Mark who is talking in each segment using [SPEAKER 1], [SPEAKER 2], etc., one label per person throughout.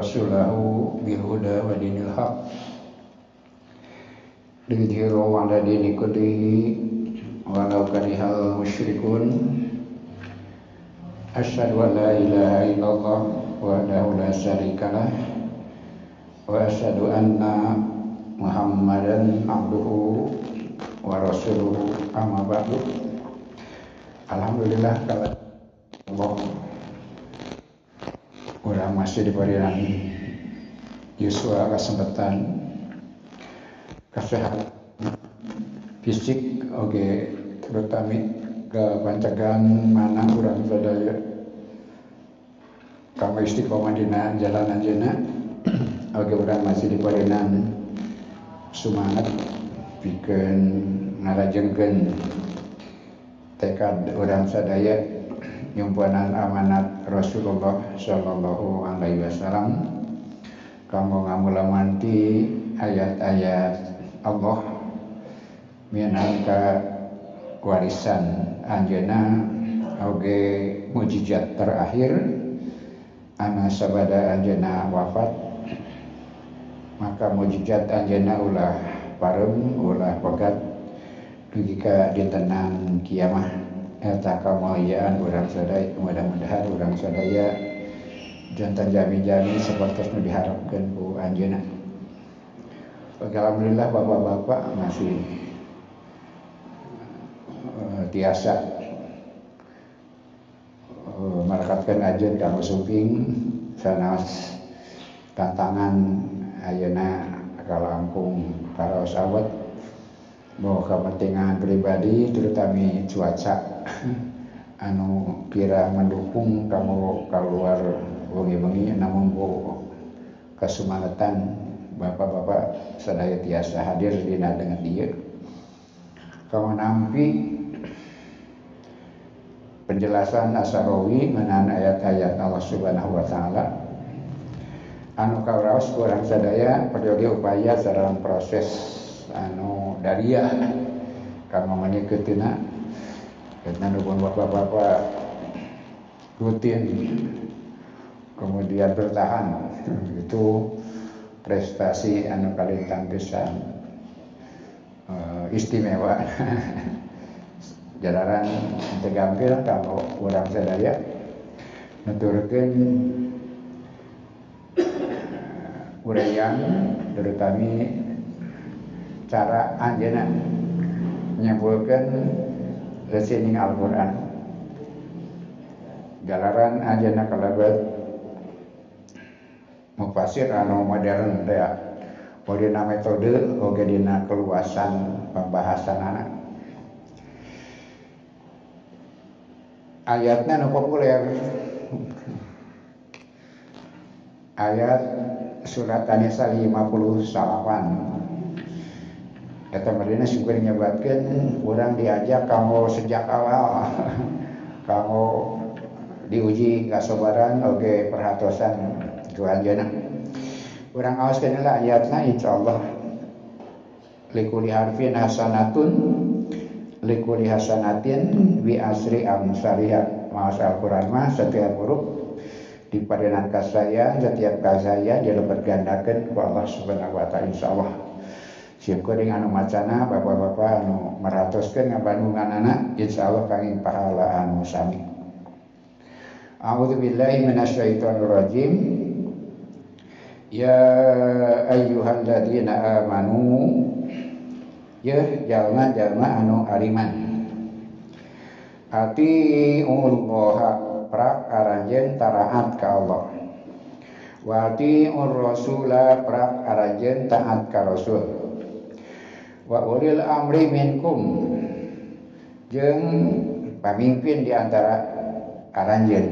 [SPEAKER 1] rasulahu bil huda wa dinil haq. Linziru ala dini kullihi walau karihal musyrikun. Asyadu an la ilaha illallah wa dahula syarikalah wa asyadu anna muhammadan abduhu wa rasuluhu amabadu alhamdulillah kalau Allah orang masih diberi Yusua kesempatan. Kesehatan fisik oke. Terutama ke pancagan mana orang sadaya. Kamu istiqomah dina jalan anjena oke orang masih diberi semangat bikin ngarajengkeun tekad orang sadaya nyumpanan amanat Rasulullah Shallallahu Alaihi Wasallam. Kamu ngamulamanti ayat-ayat Allah minangka warisan anjena oge mujizat terakhir. Ana sabada anjena wafat maka mujizat anjena ulah parem ulah pegat. Jika ditenan kiamah Eh, eta kemuliaan orang sedaya mudah-mudahan orang sedaya jantan jami-jami seperti nu diharapkan ku anjeuna Alhamdulillah bapak-bapak masih uh, tiasa uh, merekatkan ajen kanggo suping sanas tantangan ayeuna kalampung karaos awet. Bahwa kepentingan pribadi terutama cuaca. Anu kira mendukung kamu keluar wengi-wengi namun bu kesemanatan bapak-bapak sadaya tiasa hadir di dengan dia. Kamu nampi penjelasan Asarawi menan ayat-ayat Allah Subhanahu wa taala. Anu kauraos kurang sadaya periode upaya dalam proses anu daria kamu menyiketina karena nubun bapak-bapak rutin kemudian bertahan. Itu prestasi anu kalintang pisan uh, istimewa. Jalanan tegampil kamu orang sadaya. Nuturkeun urayan terutama cara anjena menyebutkan lesining Al-Quran. Jalaran anjena kalabat mufasir anu modern teh modina metode oge dina keluasan pembahasan anak. Ayatnya nu populer. Ayat surat An-Nisa 58 Juga menyebutkan orang diajak kamu sejak awal. Kamu diuji kesabaran oke okay, perhatosan. Tuhan jana. Orang awas kenala ayatnya insya Allah. Likuli harfin hasanatun likuli hasanatin bi asri amsaliha Mas Al-Quran mah setiap huruf di padanan kasaya setiap kasaya dia bergandakan ke Allah subhanahu wa ta'ala insya Allah dengan anu macana bapak-bapak anu meratuskan ngabandungan anak insya Allah kangin pahala anu sami. A'udzu billahi minasyaitonir rajim Ya ayyuhalladzina amanu Ya jalma-jalma anu ariman. Ati Allah prak aranjen taraat ka Allah. Wati ur rasula prak aranjen taat ka rasul wa ulil amri minkum. Jeung pamimpin di antara aranjeun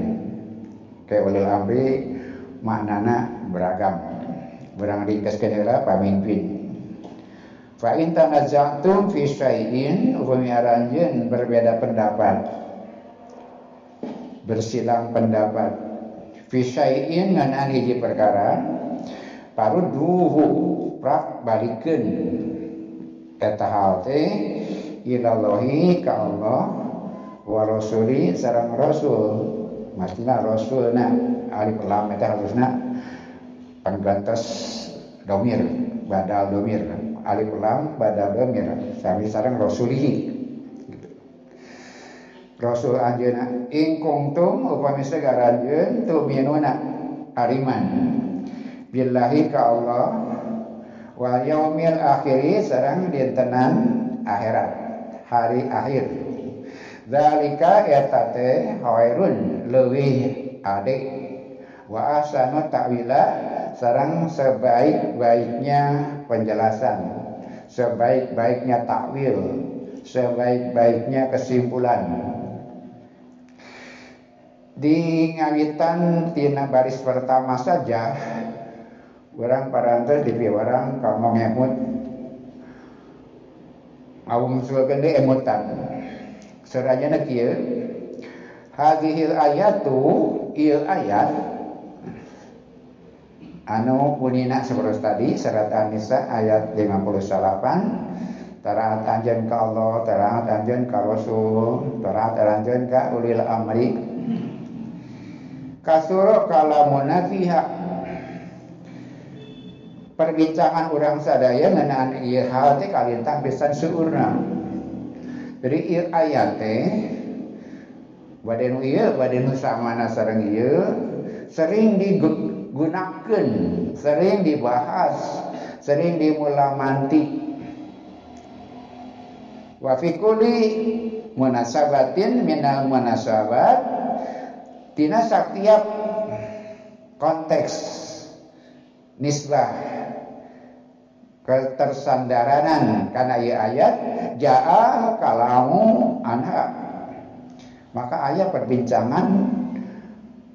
[SPEAKER 1] ke ulil amri maknana beragam. Berang ringkaskeun heula pamimpin fa in tanaza'tum fi syai'in aranjeun berbeda pendapat. Bersilang pendapat. Fi syai'in ngan hiji perkara paruduhu prak balikeun eta hal teh ilallahi ka Allah wa rasuli sareng rasul. Artinya Rasulna alif lam eta harusna. Panggantos domir badal domir. Alif lam badal domir. Sami sareng rasulihi. Rasul anjeuna ing kuntum upami segara anjeun tu minuna ariman. Billahi ka Allah wa yaumil akhiri sareng dintenan akhirat hari akhir. Zalika eta teh khairun leuwih adik wa ahsanu ta'wila sarang sebaik-baiknya penjelasan sebaik-baiknya takwil sebaik-baiknya kesimpulan. Di ngawitan tina baris pertama saja orang parantos di orang kamu ngemut? Awung sulkeun emutan. Seraya kieu hadhil ayatu ieu ayat. Anu punina seperti tadi surat An-Nisa ayat 58 taraat anjeun ka Allah taraat anjeun ka Rasul taraat anjeun ka ulil amri. Kasuro kalamuna fiha perbincangan orang sadaya ngenaan ieu hal teh kalintang pisan seuurna jadi ieu ayat teh badan ieu badan samana sareng ieu sering digunakan, sering dibahas, sering dimulamanti. Wa fi kulli munasabatin minal munasabat tina setiap konteks nisbah ketersandaranan. Karena ia ayat jaa kalamu anha. Maka ayat perbincangan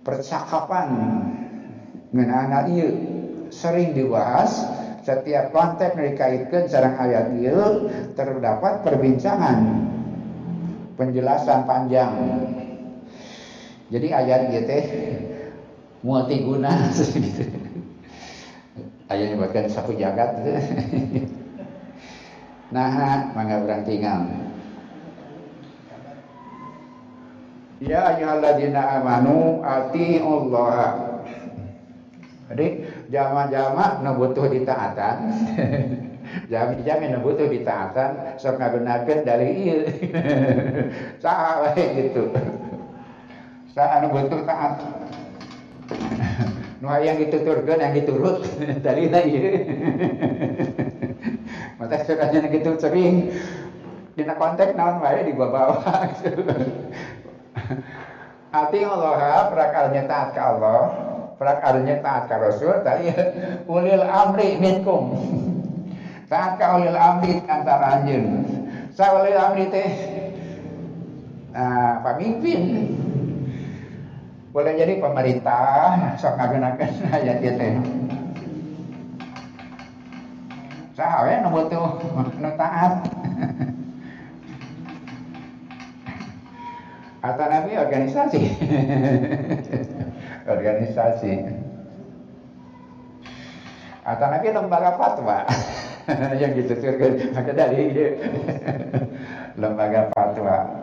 [SPEAKER 1] percakapan mengenai ieu sering dibahas. Setiap konteks dikaitkan sareng ayat ieu terdapat perbincangan penjelasan panjang. Jadi ayat ieu teh multiguna ayat bahkan sapu jagat nah mangga berang tinggal Ya ayyuhalladzina amanu Allah. Jadi jama-jama nu butuh ditaatan. Jami-jami nu butuh ditaatan sok ngagunakeun dari ieu. Saha gitu. Saha nu butuh taat. Nu yang dituturkeun yang diturut dari ieu. Mata sekalian gitu sering dina konteks naon wae dibawa gitu. Hati Allah prakarnya taat ke Allah prakarnya taat ke Rasul tadi ulil amri minkum taat ke ulil amri antara anjun sa ulil amri teh nah, pemimpin boleh jadi pemerintah sok ngagunakeun ayat ieu teh saha we nu butuh nu taat Kata Nabi organisasi. organisasi. Kata Nabi lembaga fatwa. yang gitu maka dari lembaga fatwa.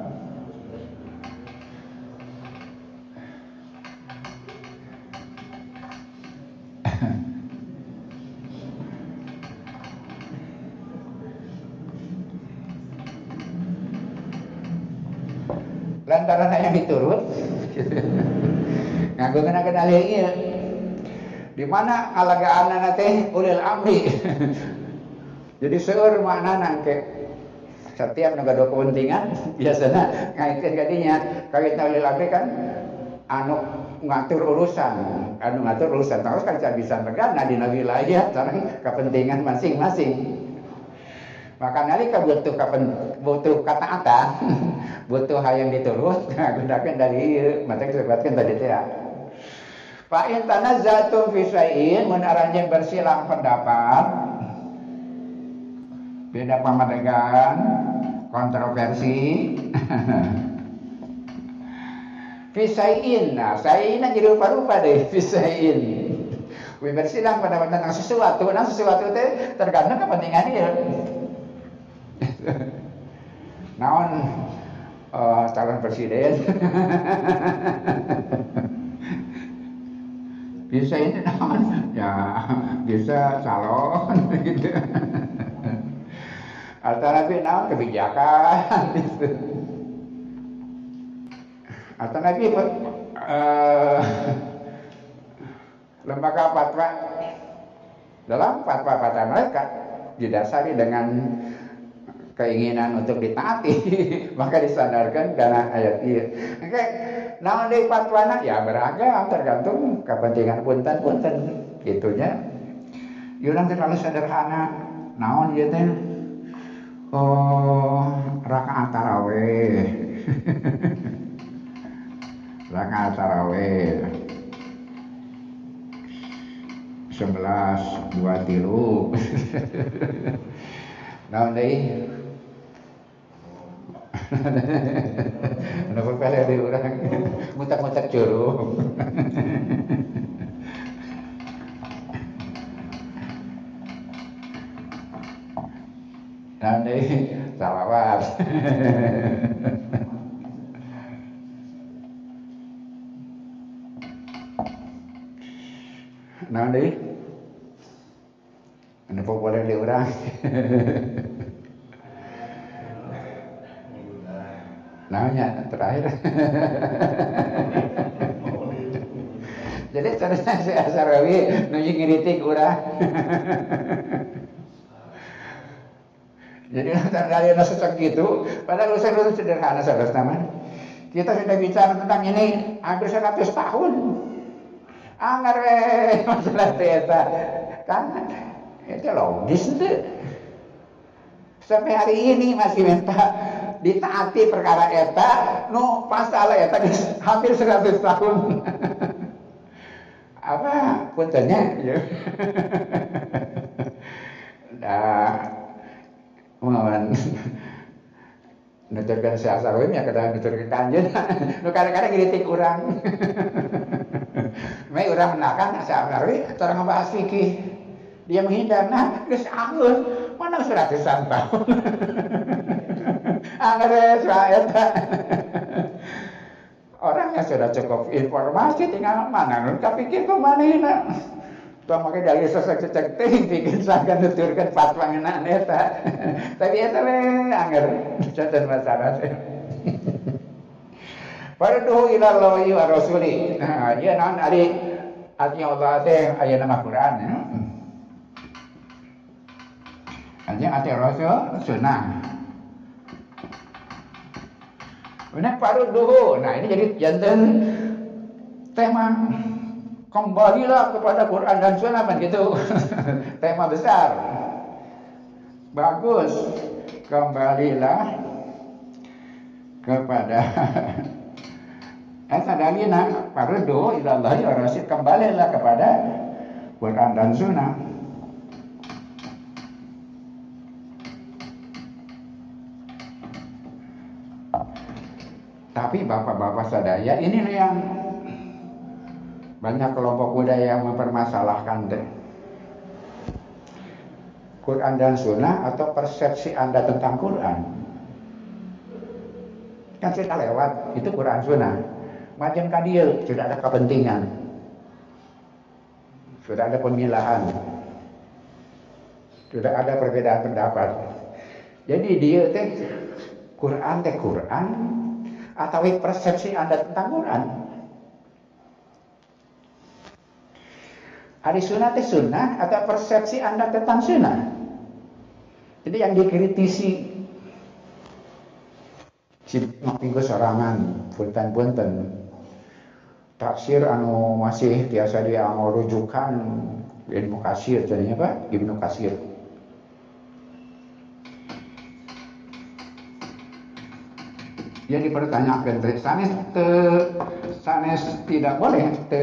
[SPEAKER 1] Lantaran yang diturut. Ngaku kena kenal iya di mana alaga anak teh ulil amri? Jadi seur makna nangke setiap negara kepentingan biasanya ngaitkan kadinya kawit ulil amri kan anu ngatur urusan anu ngatur urusan. Terus kan bisa megana di wilayah sekarang kepentingan masing-masing maka nalika butuh kapan butuh kata ata butuh hal yang diturut gunakan dari mata disebutkan tadi teh Fa in tanazzatum fi syai'in mun bersilang pendapat beda pamadegan kontroversi Fisain, nah sain jadi rupa-rupa deh fisain. Bersilang pendapat tentang sesuatu, nah sesuatu itu tergantung kepentingannya. naon uh, calon presiden? Bisa ini naon? Ya bisa calon. Gitu alternatif naon? Kebijakan. Gitu alternatif uh, lembaga fatwa dalam fatwa-fatwa mereka didasari dengan keinginan untuk ditaati maka disandarkan karena ayat ini. Oke, nah di fatwa ya beragam tergantung kepentingan punten punten gitunya. Yurang terlalu sederhana, naon gitu Oh, rakaat taraweh. rakaat taraweh. sebelas dua tilu naon deui Kenapa pele di orang mutak-mutak curug. Nanti salawat. Nanti Di orang? namanya terakhir. Jadi seharusnya si Asarawi nunjuk ngiritik urang jadi nonton kalian sesek gitu padahal urusan itu sederhana saudara teman kita sudah bicara tentang ini hampir 100 tahun. Anggar masalah teta kan itu logis itu. Sampai hari ini masih minta ditaati perkara eta. No pasal eta hampir 100 tahun. Apa puntennya ya. Nah mohon nuturkan si asarwim ya kadang nuturkan kanjen nu kadang-kadang kritik orang. Mai orang menakan si asarwim orang membahas fikih dia menghindar nah geus anggun mana seratusan tahun Angres rakyat. Orangnya sudah cukup informasi tinggal mana nun kapikir ke mana ini. Tuh makanya dari sesek cecek ting bikin sangkan nuturkan fatwa ngena neta. Tapi ya tapi angger catat masalah. Farduhu ila Allahi wa rasuli. Nah, ya non ari artinya Allah teh aya nama Quran ya. Artinya ati Rasul sunnah. Ini paruh duhu. Nah ini jadi jantan tema kembalilah kepada Quran dan Sunnah kan gitu. tema besar. Bagus. Kembalilah kepada Eta dalina parudu ilallah ya rasid kembalilah kepada Quran dan Sunnah. Tapi bapak-bapak sadaya ini yang banyak kelompok budaya yang mempermasalahkan deh. Quran dan Sunnah atau persepsi Anda tentang Quran. Kan kita lewat, itu Quran Sunnah. Macam kadil, sudah ada kepentingan. Sudah ada pemilahan. Sudah ada perbedaan pendapat. Jadi dia teh Quran teh Quran, atau persepsi Anda tentang Quran. Hari sunnah itu sunnah atau persepsi Anda tentang sunnah. Jadi yang dikritisi si minggu sorangan punten-punten tafsir anu masih biasa dia mau rujukan ilmu kasir jadinya apa ibnu kasir yang dipertanyakan sanes te, sanes tidak boleh te,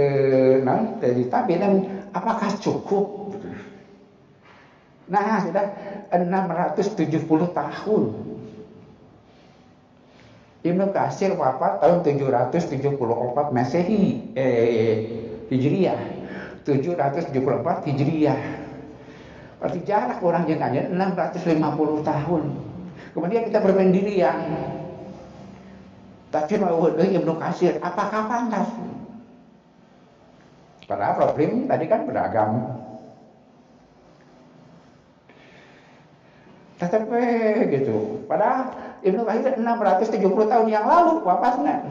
[SPEAKER 1] nah, te tapi dan apakah cukup? Nah sudah 670 tahun. Ibnu Kasir wafat tahun 774 Masehi eh, Hijriah. 774 Hijriah. Berarti jarak orang yang 650 tahun. Kemudian kita berpendirian tapi mau Ibnu Kasir, apakah pantas? Padahal problem tadi kan beragam. Tetapi gitu. Padahal Ibnu Katsir 670 tahun yang lalu wafatnya.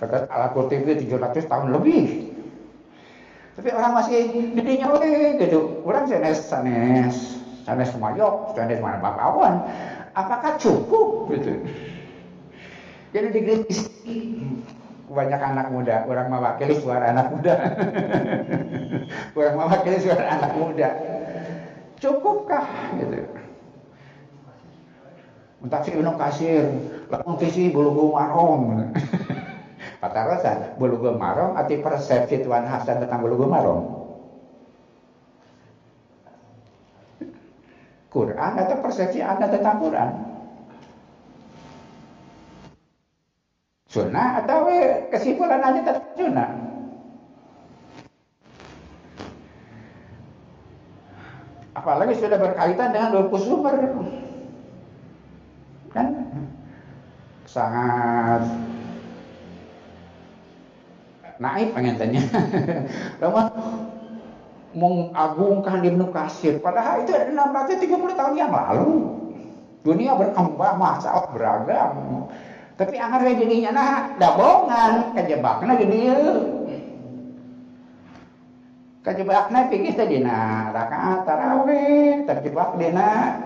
[SPEAKER 1] Kata Al-Qurtubi 700 tahun lebih. Tapi orang masih didinya weh gitu. Orang sanes sanes sanes semayok, sanes mana bakawan. Apakah cukup gitu? Jadi dikritis banyak anak muda, orang mewakili suara anak muda. orang mewakili suara anak muda. Cukupkah gitu? si Ibnu Kasir, langsung visi bulu marong. Kata rasa bulu marong arti persepsi Tuhan Hasan tentang bulu marong. Quran atau persepsi Anda tentang Quran? Sunnah atau kesimpulan Anda tentang sunnah? Apalagi sudah berkaitan dengan dua sumber. Kan sangat naik pengen tanya. Mengagungkan Ibnu Kasir. Padahal itu ada 630 tahun yang lalu. Dunia berkembang, masalah beragam. Tapi anggar jadinya nah, dabongan, kejebaknya di dia. Kejebaknya pikir tadi nah, rakaat tarawih, terjebak dina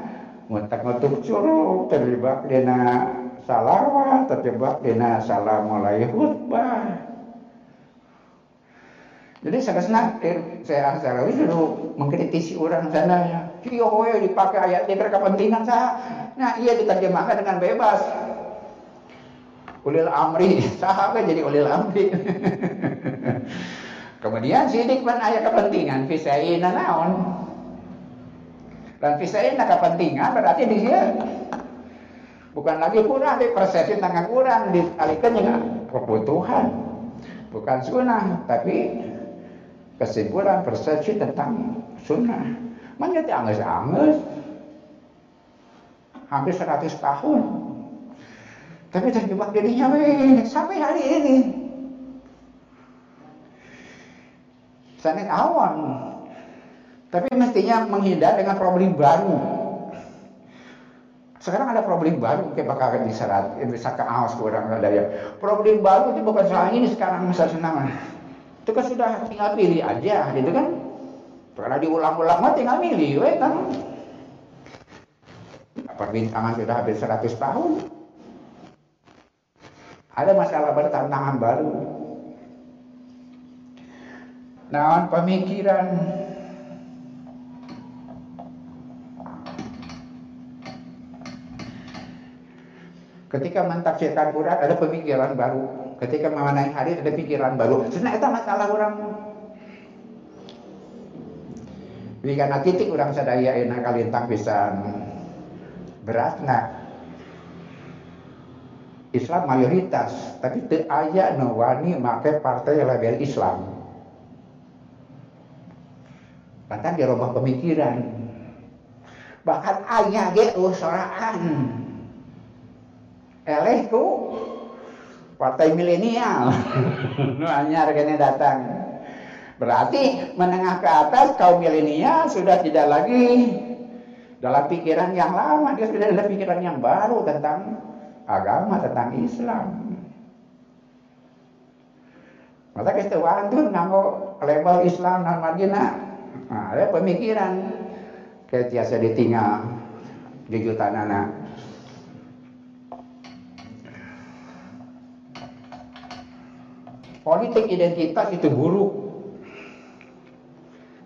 [SPEAKER 1] mutak ngutuk suruh, terjebak dina salawat, terjebak dina salam mulai khutbah. Jadi saya senang, saya Asalawi dulu mengkritisi orang sana ya. Iya dipakai ayat ini kepentingan saya. Nah, iya diterjemahkan dengan bebas. Ulil amri, sahabat jadi ulil amri. Kemudian sidik pun ayat kepentingan, fisaina naon. Dan fisaina kepentingan berarti di sini bukan lagi kurang di persepsi tentang kurang dikalikan dengan kebutuhan. Bukan sunnah, tapi kesimpulan persepsi tentang sunnah. Mana anges-anges. Hampir 100 tahun. Tapi terjebak dirinya sampai hari ini. Sanet awan. Tapi mestinya menghindar dengan problem baru. Sekarang ada problem baru, kayak bakal diserat, bisa ke awas kurang ya. Problem baru itu bukan soal ini sekarang masa senang. Itu kan sudah tinggal pilih aja gitu kan. Karena diulang-ulang mah tinggal milih we kan. Perbintangan sudah habis 100 tahun. Ada masalah baru, tantangan baru. Nah, pemikiran ketika mentafsirkan Quran ada pemikiran baru ketika memenangi hari ada pikiran baru. Sebenarnya itu masalah orang. Jadi karena titik orang sadaya enak kalintang bisa beratna Islam mayoritas tapi te aya no wani make partai label Islam. Bahkan dirubah pemikiran. Bahkan ayah ge usoraan elehku partai milenial. Hanya harganya datang. Berarti menengah ke atas kaum milenial sudah tidak lagi dalam pikiran yang lama, dia sudah ada pikiran yang baru tentang agama, tentang Islam. Maka kita wantun nganggo label Islam dan Madinah. Nah, ada pemikiran kayak tiasa ditinggal di jutaan anak. Politik identitas itu buruk.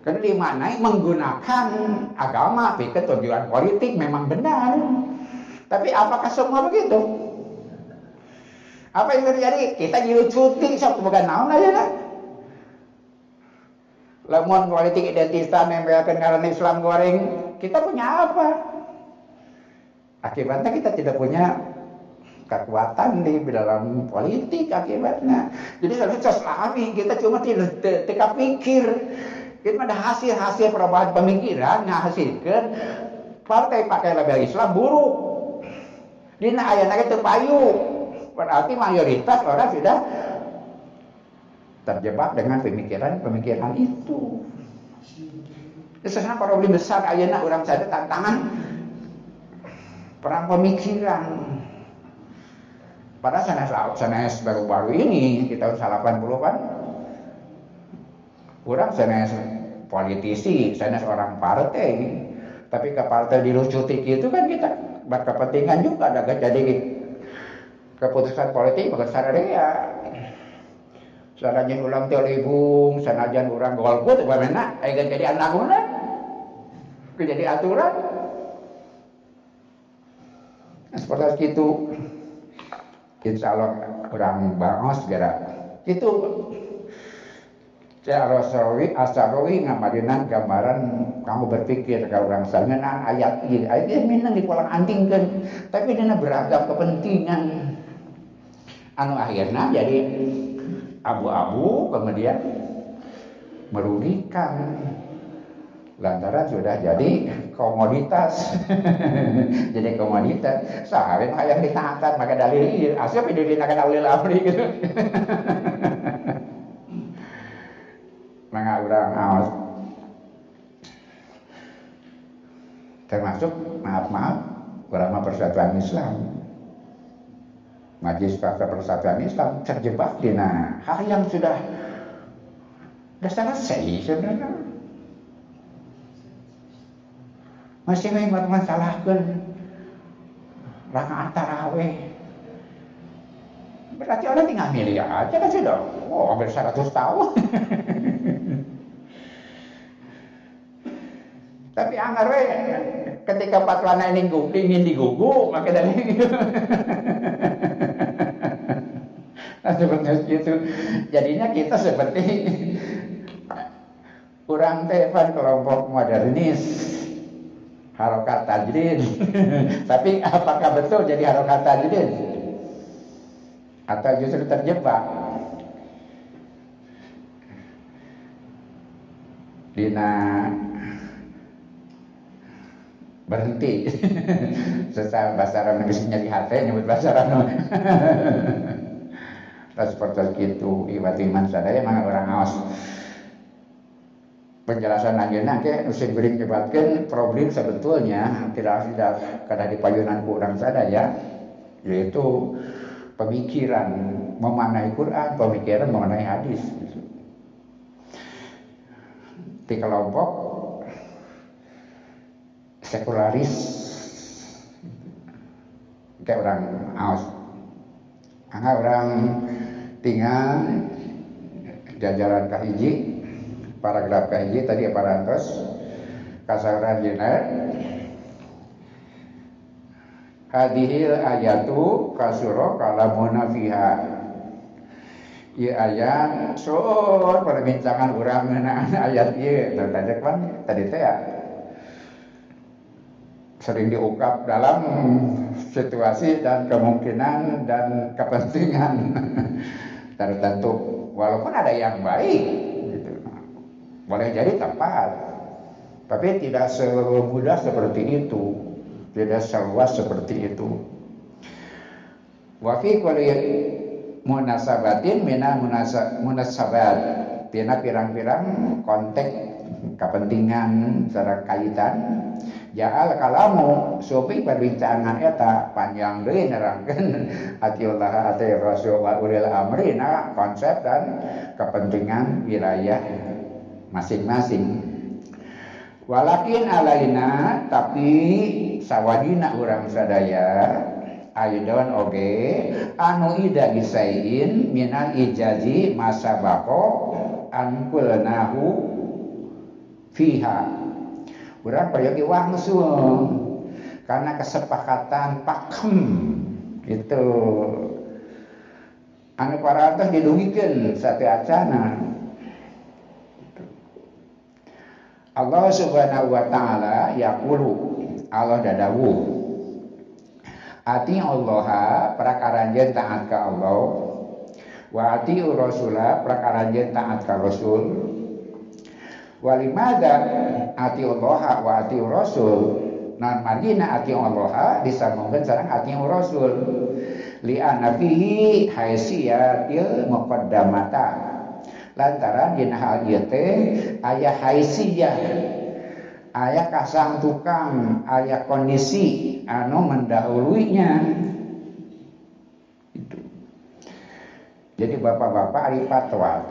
[SPEAKER 1] Karena di mana menggunakan agama pikir tujuan politik memang benar. Tapi apakah semua begitu? Apa yang terjadi? Kita cuti sok bukan naon aja lah. Lamun politik identitas nempelkan karena Islam goreng, kita punya apa? Akibatnya kita tidak punya kekuatan di dalam politik akibatnya. Jadi harusnya selami kita cuma tidak pikir. Kita ada hasil-hasil perubahan pemikiran menghasilkan partai pakai label Islam buruk. Dina ayat itu payu. Berarti mayoritas orang sudah terjebak dengan pemikiran-pemikiran itu. Sebenarnya problem besar ayana orang saya tantangan perang pemikiran. Pada sana sana baru-baru ini kita tahun 80 kan orang sana politisi, sana orang partai. Tapi ke partai dilucuti itu kan kita berkepentingan juga ada jadi keputusan politik besar ya. Sanajan ulang telibung sanajan orang golput bagaimana? Ayo jadi anak mana jadi aturan. Seperti itu insya Allah orang bangos segera itu saya Rasawi Asarowi ngamadinan gambaran kamu berpikir kalau orang sangenan ayat ini ayat ini minang di kolam antingkan tapi dia beragam kepentingan. Anu akhirnya jadi abu-abu kemudian merugikan. Lantaran sudah jadi komoditas. Jadi komoditas. Sehari yang ditaatan maka dalil asal itu dinakan dalil amri gitu. Maka orang awas termasuk maaf maaf ulama persatuan Islam. Majelis Pakar Persatuan Islam terjebak di hal yang sudah sudah selesai sebenarnya. Masih main bermasalahkan rakaat taraweh. Berarti orang tinggal milih aja kan sudah. Oh, hampir 100 tahun. Tapi anggar ketika patwana ini ingin digugu, maka dari sebenarnya itu jadinya kita seperti kurang tepan kelompok modernis harokat tajdid tapi apakah betul jadi harokat tajdid atau justru terjebak? Dina berhenti. Secara bahasa Arab di hati nyebut bahasa Arab seperti itu iwat iman sadaya mana orang awas penjelasan aja ke usai beri nyebatkan problem sebetulnya tidak tidak karena di payunan kurang sadaya yaitu pemikiran memaknai Quran, pemikiran mengenai hadis. Di kelompok sekularis kayak orang aus, angka orang tinggal jajaran kahiji paragraf kahiji tadi parantos kasaran jenar hadihil ayatu kasuro kalamuna fiha. Iya ayat sur perbincangan orang mengenai ayat iya. Tadi kan tadi teh ya. Sering diungkap dalam situasi dan kemungkinan dan kepentingan. Tertentu. Walaupun ada yang baik. Boleh jadi tepat. Tapi tidak semudah seperti itu. Tidak seluas seperti itu. Wafi kulli munasabatin mina munasabat. Tina pirang-pirang konteks kepentingan secara kaitan. Ja'al kalamu supi perbincangan eta panjang deui nerangkeun atiullah ati rasul wa ulil amri. Nah konsep dan kepentingan wilayah masing-masing. Walakin alaina tapi sawadina urang sadaya aidon oge anu ida gisain minal ijazi masabako ankulnahu fiha. Urang payogi wangsul karena kesepakatan pakem itu anu parantos didungikan satu acana Allah subhanahu wa ta'ala yaqulu Allah dadawu Ati Allah prakaranjeun taat ka Allah. Wa ati rasulah prakaranjeun taat ka Rasul. Walimada ati Allah wa ati Rasul. Nan margina ati Allah disambungkan sareng ati Rasul. Li anafihi haisiyatil muqaddamata lantaran dina hal ieu teh aya haisiyah. Aya kasang tukang aya kondisi anu mendahulunya itu. Jadi bapak-bapak ari fatwa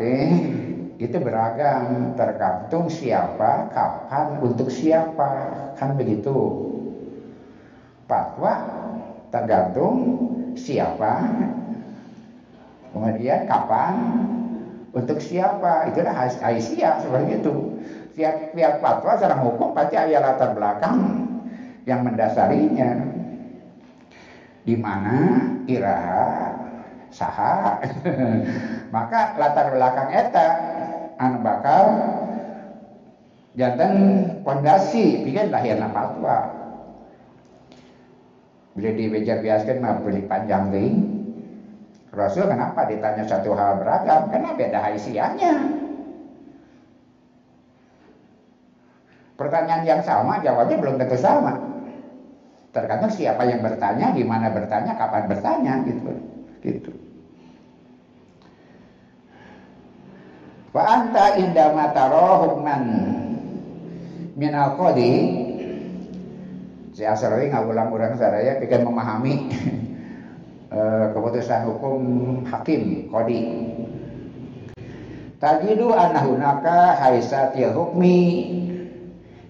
[SPEAKER 1] itu beragam. Tergantung siapa kapan untuk siapa. Kan begitu. Fatwa tergantung siapa. Kemudian kapan untuk siapa? Itulah Aisyah seperti itu. Tiap tiap fatwa secara hukum pasti ada latar belakang yang mendasarinya. Di mana iraha saha? Maka latar belakang eta anu bakal jantan pondasi bikin lahirna fatwa. Bila dibejar biaskan mah beli panjang deh Rasul kenapa ditanya satu hal beragam? Karena beda haisiannya pertanyaan yang sama jawabnya belum tentu sama. Tergantung siapa yang bertanya gimana bertanya kapan bertanya gitu. Gitu. Wa anta indama taro hukman minal qadi si Asrawi ngagulang orang sadaya bikin memahami eh, keputusan hukum hakim qadi tajidu anahunaka haisatil hukmi.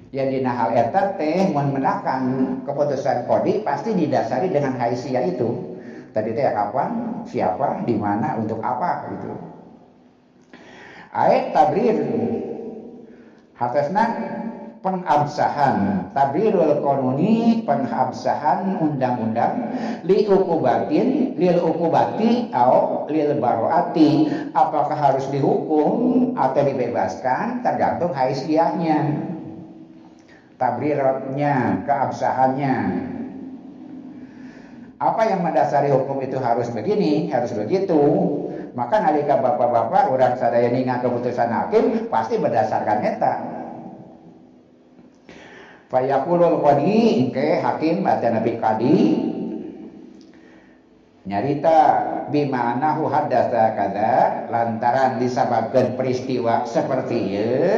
[SPEAKER 1] Yang dina hal eta teh mun mendakan keputusan kodi pasti didasari dengan haisia itu. Tadi teh kapan siapa di mana untuk apa gitu. Ayat tabrir. Hatesna pengabsahan tabrirul konuni pengabsahan undang-undang li ukubatin lil ukubati au lil baroati apakah harus dihukum atau dibebaskan tergantung haisiahnya tabriratnya keabsahannya. Apa yang mendasari hukum itu harus begini harus begitu. Maka nalika bapak-bapak orang sadaya ninga keputusan hakim pasti berdasarkan eta. Fayaqulul qadi ke hakim atau nabi kadi nyarita bimanahu hadatsa kada lantaran disebabkan peristiwa seperti ieu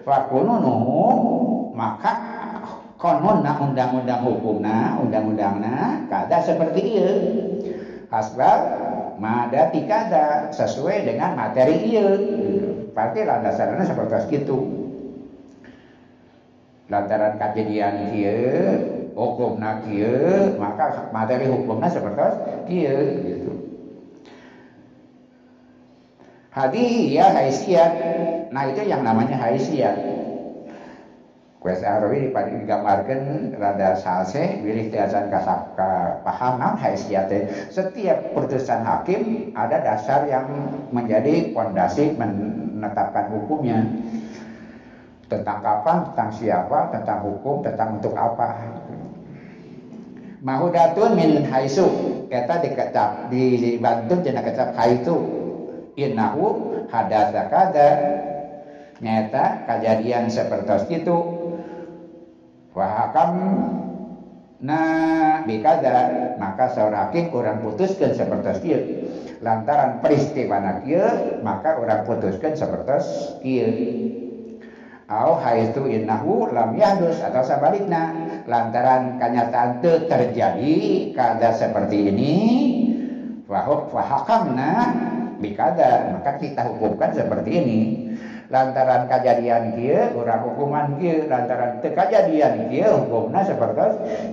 [SPEAKER 1] fakununu maka kononna undang-undang hukumna undang-undangna kada seperti ieu asbab madati kada sesuai dengan materi iya berarti landasannya seperti itu lantaran kejadian kia hukum kia maka materi hukumnya seperti kia gitu ya haisiat nah itu yang namanya haisiat Kues Arawi digambarkan rada salse wilih tiasan kasap paham naon haisiate. Setiap putusan hakim ada dasar yang menjadi fondasi menetapkan hukumnya. Tentang kapan, tentang siapa, tentang hukum, tentang untuk apa. Mahudatun min haisu. Kita dikecap, dibantu jenah kecap haitu. Innahu hadatsa kada. Nyata kejadian seperti itu Wahakam nah bikada maka seorang hakim orang putuskan seperti itu lantaran peristiwa nakia maka orang putuskan seperti itu au haitu innahu lam yahdus atau sebaliknya lantaran kenyataan itu terjadi kada seperti ini wahuk fahakamna bikada maka kita hukumkan seperti ini. Lantaran kejadian kia orang hukuman kia lantaran kejadian kia hukumnya seperti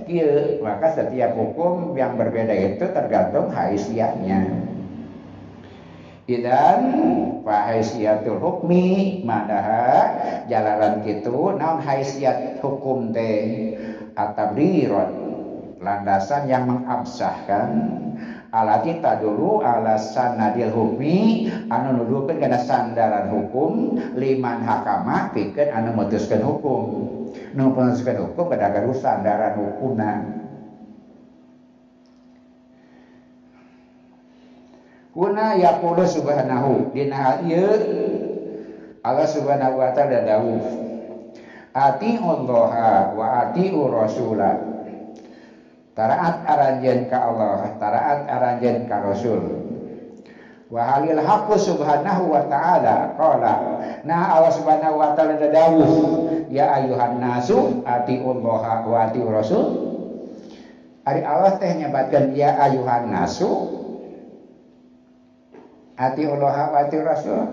[SPEAKER 1] kia maka setiap hukum yang berbeda itu tergantung haisiatnya dan fahaisiatul hukmi madaha jalanan gitu naon haisiat hukum teh atabriron landasan yang mengabsahkan. Alati dulu alasan nadil hukmi anu nuduhkeun kana sandaran hukum liman hakama pikeun anu mutuskeun hukum. Nu mutuskeun hukum kada gaduh sandaran hukumna Kuna yaqulu subhanahu. Dina ieu Allah subhanahu wa ta'ala dawuh Ati Allah wa ati rasulah Taraat aranjen ka Allah, taraat aranjen ka Rasul. wa halil haqqu subhanahu wa ta'ala. Qala. Nah Allah subhanahu wa ta'ala dawuh ya ayuhan nasu atiullaha wa ati rasul. Ari Allah teh nyebatkan ya ayuhan nasu atiullaha wa ati rasul.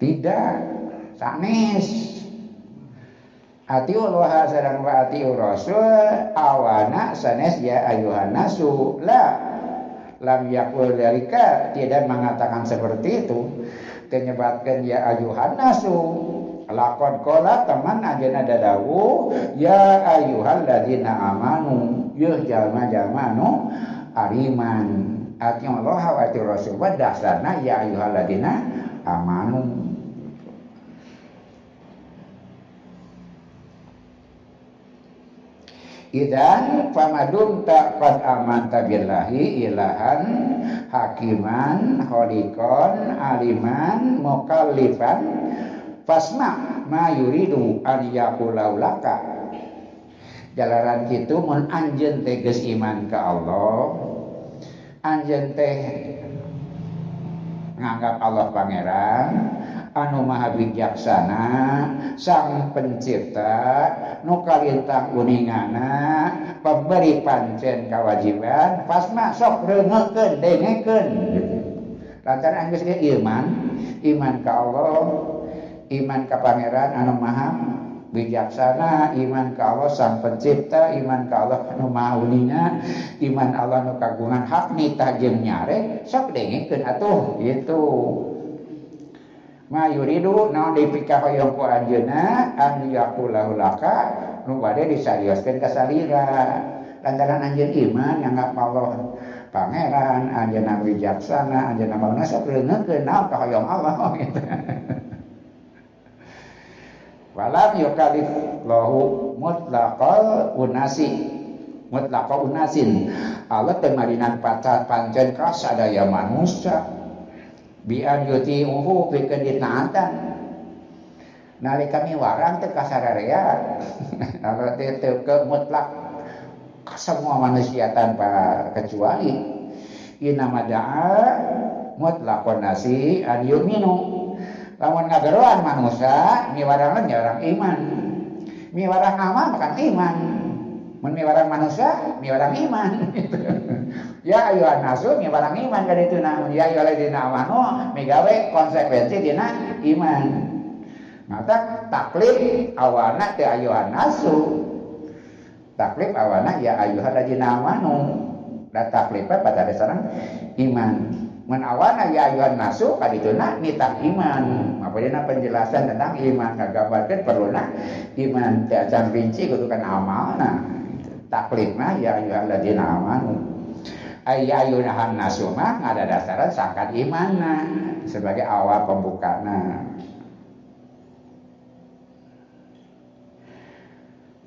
[SPEAKER 1] Tidak. Sanes atiullaha sareng wa ati rasul. Awana sanes ya ayuhan nasu la. Lam yakul dalika. Tidak mengatakan seperti itu. Menyebabkan ya ayuhan nasu lakon kola teman aja nada dawu ya ayuhan ladina amanu. Yuh jalma jalmanu ariman artinya Allah wa rasul. Dasarna ya ayuhan ladina amanu. Idan famadum tak aman tabilahi ilahan hakiman holikon aliman mukallifan. Fasma ma yuridu an yakulaulaka jalaran kitu mun anjeun teges iman ke Allah Anjen teh. Nganggap Allah Pangeran anu Maha bijaksana sang pencipta nu kalintang kuningana pemberi pancen kewajiban pasma sok rengeken dengekeun. Lantaran ieu iman iman ka Allah iman ka pangeran anu maha bijaksana iman ke Allah sang pencipta iman ke Allah nu maulina iman Allah nu kagungan hak nita jeung nyare sok dengekeun atuh gitu. Mayuridu naon dipika hoyong ku anjeunna an yaqulahu laka nu bade disarioskeun ka salira. Lantaran anjeun iman nganggap Allah pangeran anjeunna wijaksana anjeunna maulana sok naon ka hoyong Allah gitu. Walam yukalif lahu mutlaqal unasi. Mutlaqal unasin. Allah teu marinan pancen ka sadaya manusia. Bi an yuti'uhu pikeun ditaatan nalika warang teh kasararea kalau teh teu ke mutlak semua manusia tanpa kecuali. Inama da'a mutlaqun nasi an yuminu lamun ngageroan manusia miwarang orang iman miwarang amal makan iman mun miwarang manusia miwarang iman Ya ayo nasu mi barang iman ka dituna ya ayo ladina amanu migawe konsekuensi dina iman. Mata taklif awana teu ayo nasu. Taklif awana ya ayo ladina amanu. Da taklifnya pada dasarnya iman. Mun awana ya ayo nasu kadituna nitah iman. Apa dina penjelasan tentang iman? Kagabarkeun perluna iman. Teu acan rinci kudu kan amalna. Taklifna ya ayo ladina amanu. Ayayunahan nasumah ada dasaran sangkat imana sebagai awal pembukana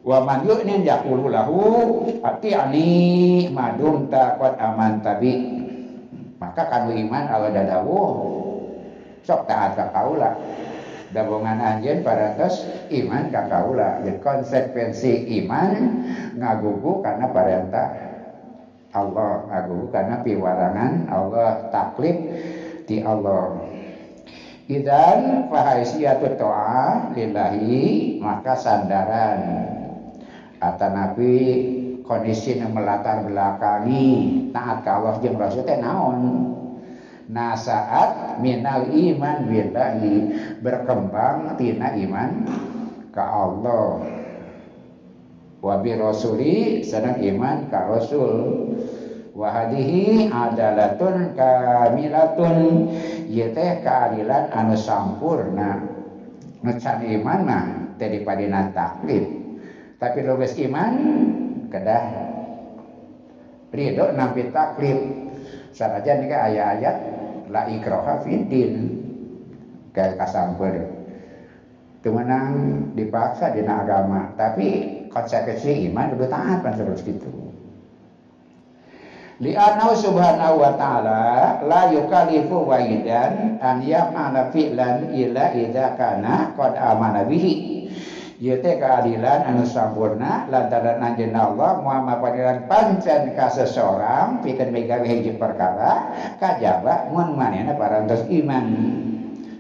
[SPEAKER 1] wa man yu'nin yaqulu lahu ati'ani madum taqad aman tabi maka kanu iman Allah dadawu sok taat ka kaula. Dabungan anjeun parantos iman ka kaula. Jadi konsekuensi iman ngagugu karena perintah Allah agung karena piwarangan Allah taklif di Allah. Idan fahaisiyatu to'ah lillahi maka sandaran. Ata Nabi kondisi yang melatar belakangi. Taat ke Allah jeung Rasul teh naon? Nah saat minal iman billahi. Berkembang tina iman ke Allah. Wa bi rasuli sanang iman ka rasul. Wa hadhihi adalatun kamilatun. Ieu teh keadilan anu sampurna. Ngecan iman mah teh dipadina tapi lo iman kedah. Ridho nampi taklif sanajan nika ayat-ayat la ikraha fiddin. Kayak kasampur. Temenang dipaksa dina agama tapi konsekuensi iman udah taat kan seperti itu li'annahu subhanahu wa ta'ala la yukalifu wahidan an ya'mala fi'lan illa idza kana qad amana bihi teh keadilan anu sampurna lantaran anjeunna Allah moal mapadiran pancen ka seseorang pikeun migawe hiji perkara kajaba mun manehna parantos iman.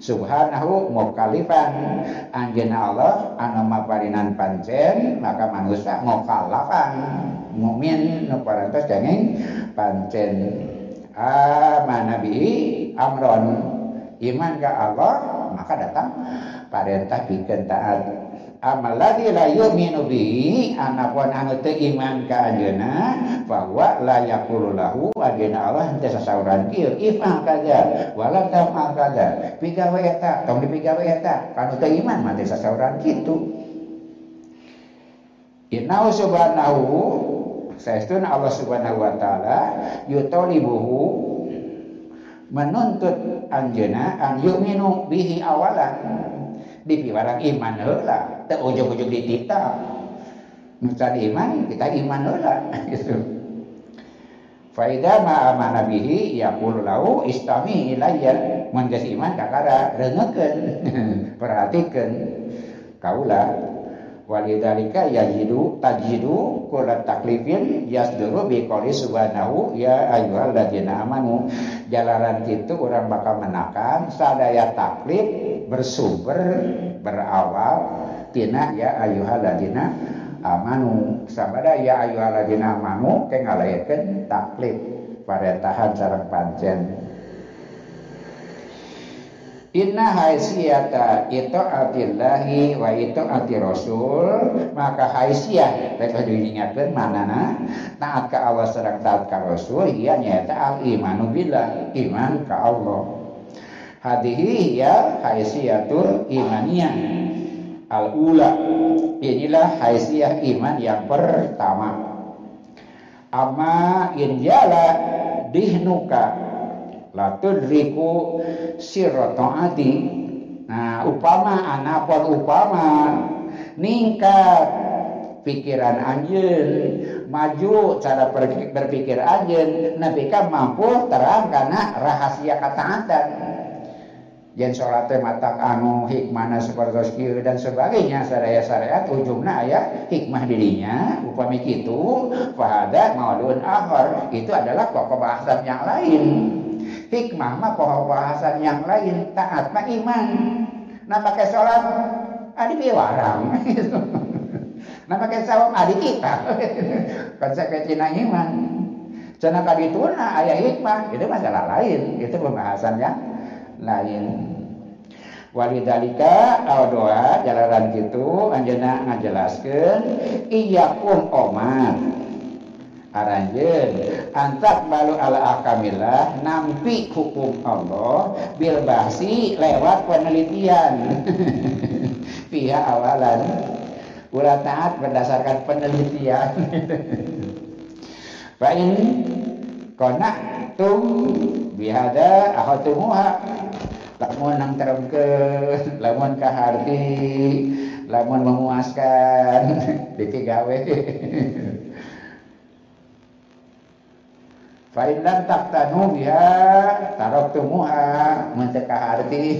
[SPEAKER 1] Subhanahu mukalifan anjeunna Allah anu maparinan pancen maka manusia mukalafan mukmin nu parantos denging pancen. Amana bi amron iman ka Allah maka datang perintah bikin taat amal ladzi la yu'minu bihi. Anapun anu teu iman ka anjeunna bahwa la yaqulu lahu Allah teu sasauran kieu ifal kaza wala tafal kaza. Pigawe eta tong dipigawe eta kanu teu iman mah teu sasauran kitu. Innahu subhanahu saestuna Allah subhanahu wa taala yutolibuhu menuntut anjeuna an yu'minu bihi awalan. Di piwarang iman heula teu ujug-ujug ditita nucan iman kita iman heula gitu Faida ma amana bihi yaqulu lahu istami ilayya. Mun geus iman kakara reungekeun perhatikeun kaula walidalika yajidu tajidu kula taklifin yasduru bi qouli subhanahu ya ayyuhalladzina amanu. Jalaran kitu orang bakal menakan sadaya taklif bersumber berawal tina ya ayyuhalladzina amanu. Sabada ya ayyuhalladzina amanu ke ngalayekeun taklif parentahan sareng pancen. Inna haisiyata itu atillahi wa itu ati rasul maka haisiyah mereka diingatkan manana taat ke Allah serang taat ke rasul ia nyata al imanu billah iman ke Allah. Hadihi ya haisiyatul imaniyah al ula inilah haisiyah iman yang pertama. Amma in jala dihnuka latudriku sirrotoati nah upama anapun upama ningkat pikiran anjen maju cara berpikir anjen nabi kan mampu terang karena rahasia ketaatan Jen sholat matak anu hikmahna seperti dan sebagainya sadaya syariat ujungna aya hikmah dirinya. Upami kitu fahada maulun akhar itu adalah pokok bahasan yang lain. Hikmah mah pohon bahasan yang lain taat mah iman. Nah pakai sholat adi piwarang nah pakai sawam adi kita. Konsekuensi iman. Cina kadituna ayah hikmah itu masalah lain. Itu pembahasan yang lain. Walidalika doa jalaran gitu anjeuna ngajelaskeun iyyakum omat aranjeun antak balu ala akamillah nampi hukum Allah bil bahsi lewat penelitian. Pihak awalan ulah taat berdasarkan penelitian. Fa in tum bihada ahatumuha lamun nang teremke lamun kaharti lamun memuaskan diki gawe. Fa'in lam taktanu biha tumuha menteka harti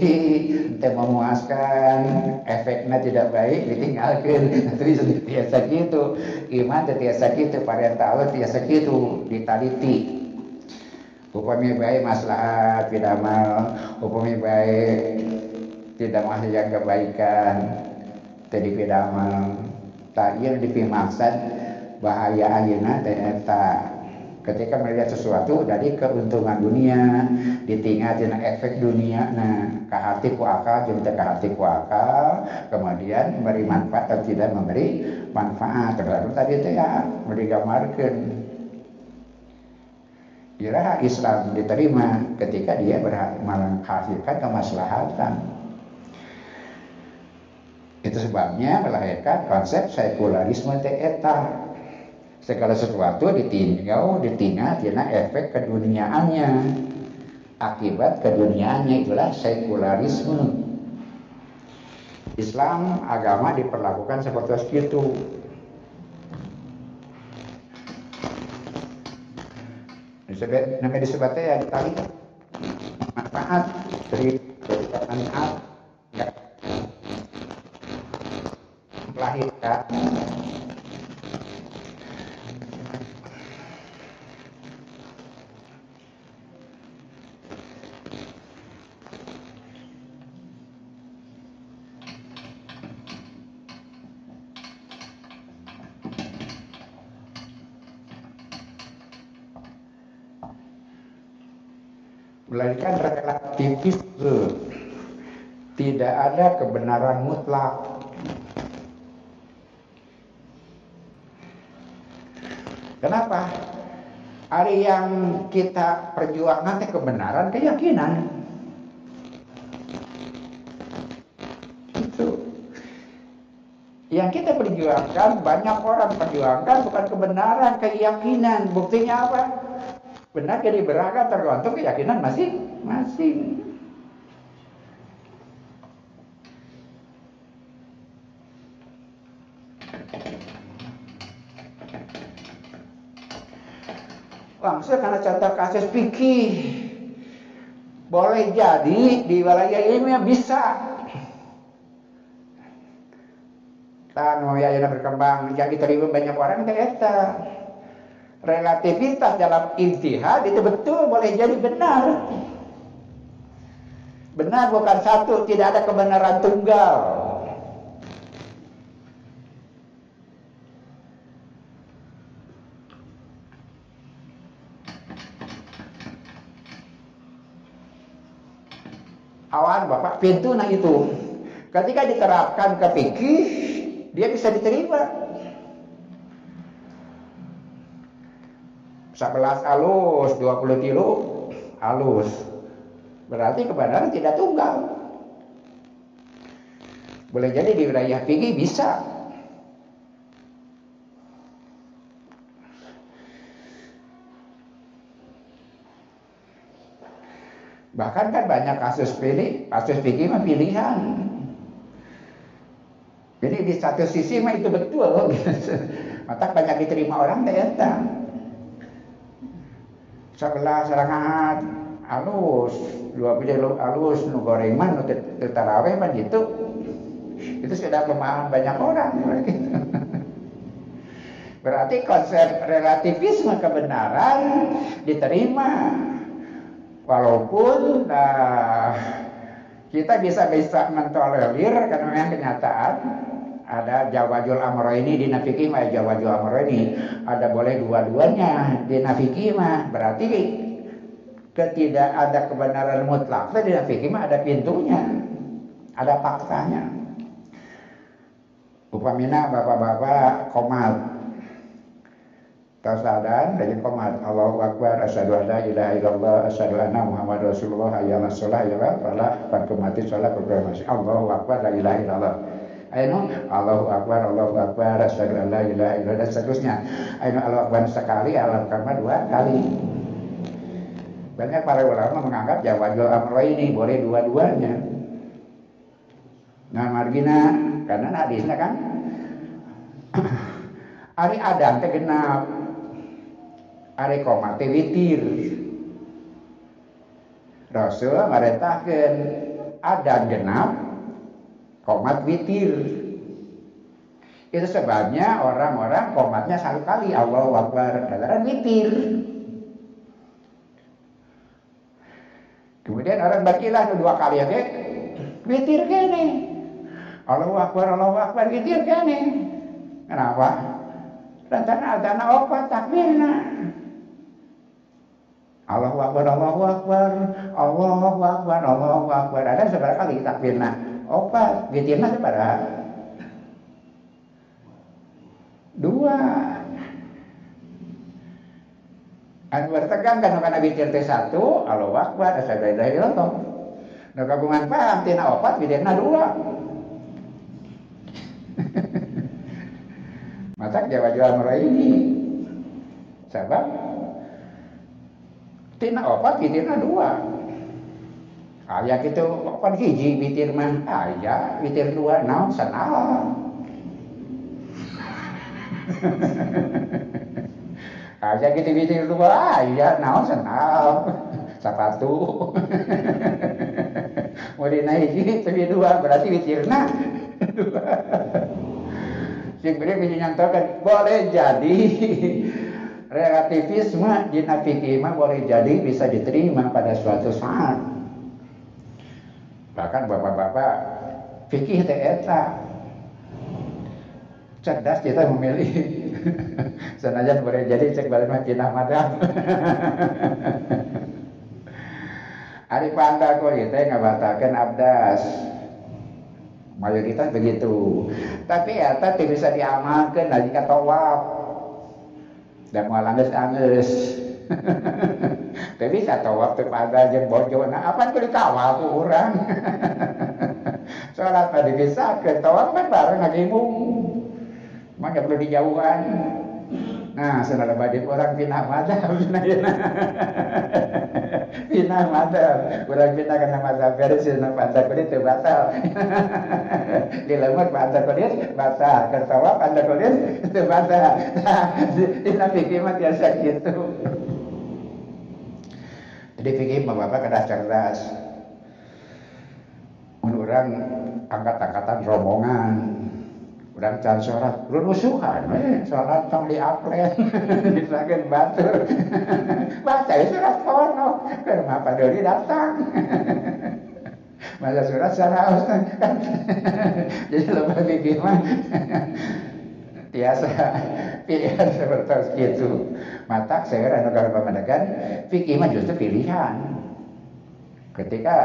[SPEAKER 1] ente memuaskan. Efeknya tidak baik ditinggalkan terus biasa gitu. Iman biasa gitu parenta Allah biasa gitu ditaliti Upami baik maslahat tidak mal, upami baik tidak yang kebaikan, tadi tidak mal. Tak yang dipimaksad bahaya ayana dan ketika melihat sesuatu dari keuntungan dunia ditinggalkan efek dunia nah ke hati ku akal jadi ke hati ku akal kemudian memberi manfaat atau tidak memberi manfaat. Terlalu tadi itu ya gambarkan kira Islam diterima ketika dia menghasilkan kemaslahatan. Itu sebabnya melahirkan konsep sekularisme teeta. Segala sesuatu ditinjau, ditinggal, tina efek keduniaannya. Akibat keduniaannya itulah sekularisme. Islam agama diperlakukan seperti itu. Disebut namanya disebutnya ya tali manfaat dari manfaat ya. Ya. Melainkan relativis tidak ada kebenaran mutlak. Kenapa? Hari yang kita perjuangkan kebenaran keyakinan. Itu. Yang kita perjuangkan banyak orang perjuangkan bukan kebenaran keyakinan. Buktinya apa Benar jadi beragam tergantung keyakinan masing-masing. Langsung karena contoh kasus pikir boleh jadi di wilayah ini bisa. Dan mau ya berkembang. Yang diterima banyak orang itu relativitas dalam intihad itu betul boleh jadi benar. Benar bukan satu, tidak ada kebenaran tunggal. Awan Bapak pintu nah itu. Ketika diterapkan ke fikih, dia bisa diterima. 11 alus, 20 kilo alus. Berarti kebenaran tidak tunggal. Boleh jadi di wilayah tinggi bisa. Bahkan kan banyak kasus pilih, kasus fikih mah pilihan. Jadi di satu sisi mah itu betul. Mata banyak diterima orang ternyata sebelah serangan. Alus. Dua puluh alus nu gorengan nu tetaraweh man gitu. Itu sudah pemahaman banyak orang. Berarti konsep relativisme kebenaran diterima. Walaupun nah, kita bisa bisa mentolerir karena memang kenyataan ada jawajul amro ini di nafiki mah jawajul amro ini ada boleh dua-duanya di nafiki mah berarti ketidak ada kebenaran mutlak di nafiki mah ada pintunya ada faktanya. Upamina bapak-bapak komat. Tasadan dari komat. Allahu Akbar asyhadu an la ilaha anna Muhammad Rasulullah hayya 'alas shalah ya falah mati salat Allahu Akbar la ilaha illallah Ayo Allahu Akbar, Allahu Akbar, asyhadu an la ilaha illallah dan seterusnya. Ayo Allahu Akbar sekali, Allahu Akbar dua kali. Banyak para ulama menganggap jawabul amro ini boleh dua-duanya. Nah margina karena hadisnya kan Ari Adam teh genap. Ari koma teh witir. Rasul merintahkeun Adam genap komat witir. Itu sebabnya orang-orang komatnya satu kali Allah Akbar katakan witir. Kemudian orang bakilah dua kali ya witir kene. Allah Akbar Allah Akbar witir kene. Kenapa? Rencana adana opat takbirna. Allahu Akbar, Allahu Akbar, Allahu Akbar, Allahu Akbar. Ada seberapa kali takbirna? Opat witirna pada? Dua. Anu bertegang kan karena witir teh satu Allahu Akbar asyhadu an la ilaha illallah nu kagungan paham tina opat witirna dua. Mata jawa jawa ini? Sebab tina opat witirna dua Ayah itu kan hiji witir mah ayah witir dua naon sanal. Ayah gitu witir dua ayah naon sanal. Sepatu. Mau dinaik hiji tapi dua berarti witirna dua. sing beri bisa nyantakan boleh jadi relativisme di fikih mah boleh jadi bisa diterima pada suatu saat bahkan bapak-bapak fikih teh eta. Cerdas kita memilih. Senajan boleh jadi cek balik mah kita madam Ari panda kok kita ngabatakan abdas. Mayoritas begitu. Tapi ya tapi bisa diamalkan lagi kata wap dan angges tapi bisa tawaf pada jeng bojo. Nah apa itu dikawal ku orang sholat tadi bisa ke tawaf kan bareng lagi mung maka perlu dijauhan. Nah saudara badit orang pindah madhab. Pindah madhab. Orang pindah karena madhab versi madhab kulit itu batal. Di lemot madhab kulit batal. Kertawa madhab kulit itu batal. Pindah fikir mah biasa gitu jadi fikir bapak kena cerdas orang angkat-angkatan rombongan Urang can sholat, runusuhan, sholat tong di aplen, disagin batur. Baca ya surat kono, ke rumah Pak Dodi datang. Baca surat sana kan. Jadi lebih bikin mah. Biasa pilihan seperti itu. Mata saya negara pemandangan, fikih mah justru pilihan. Ketika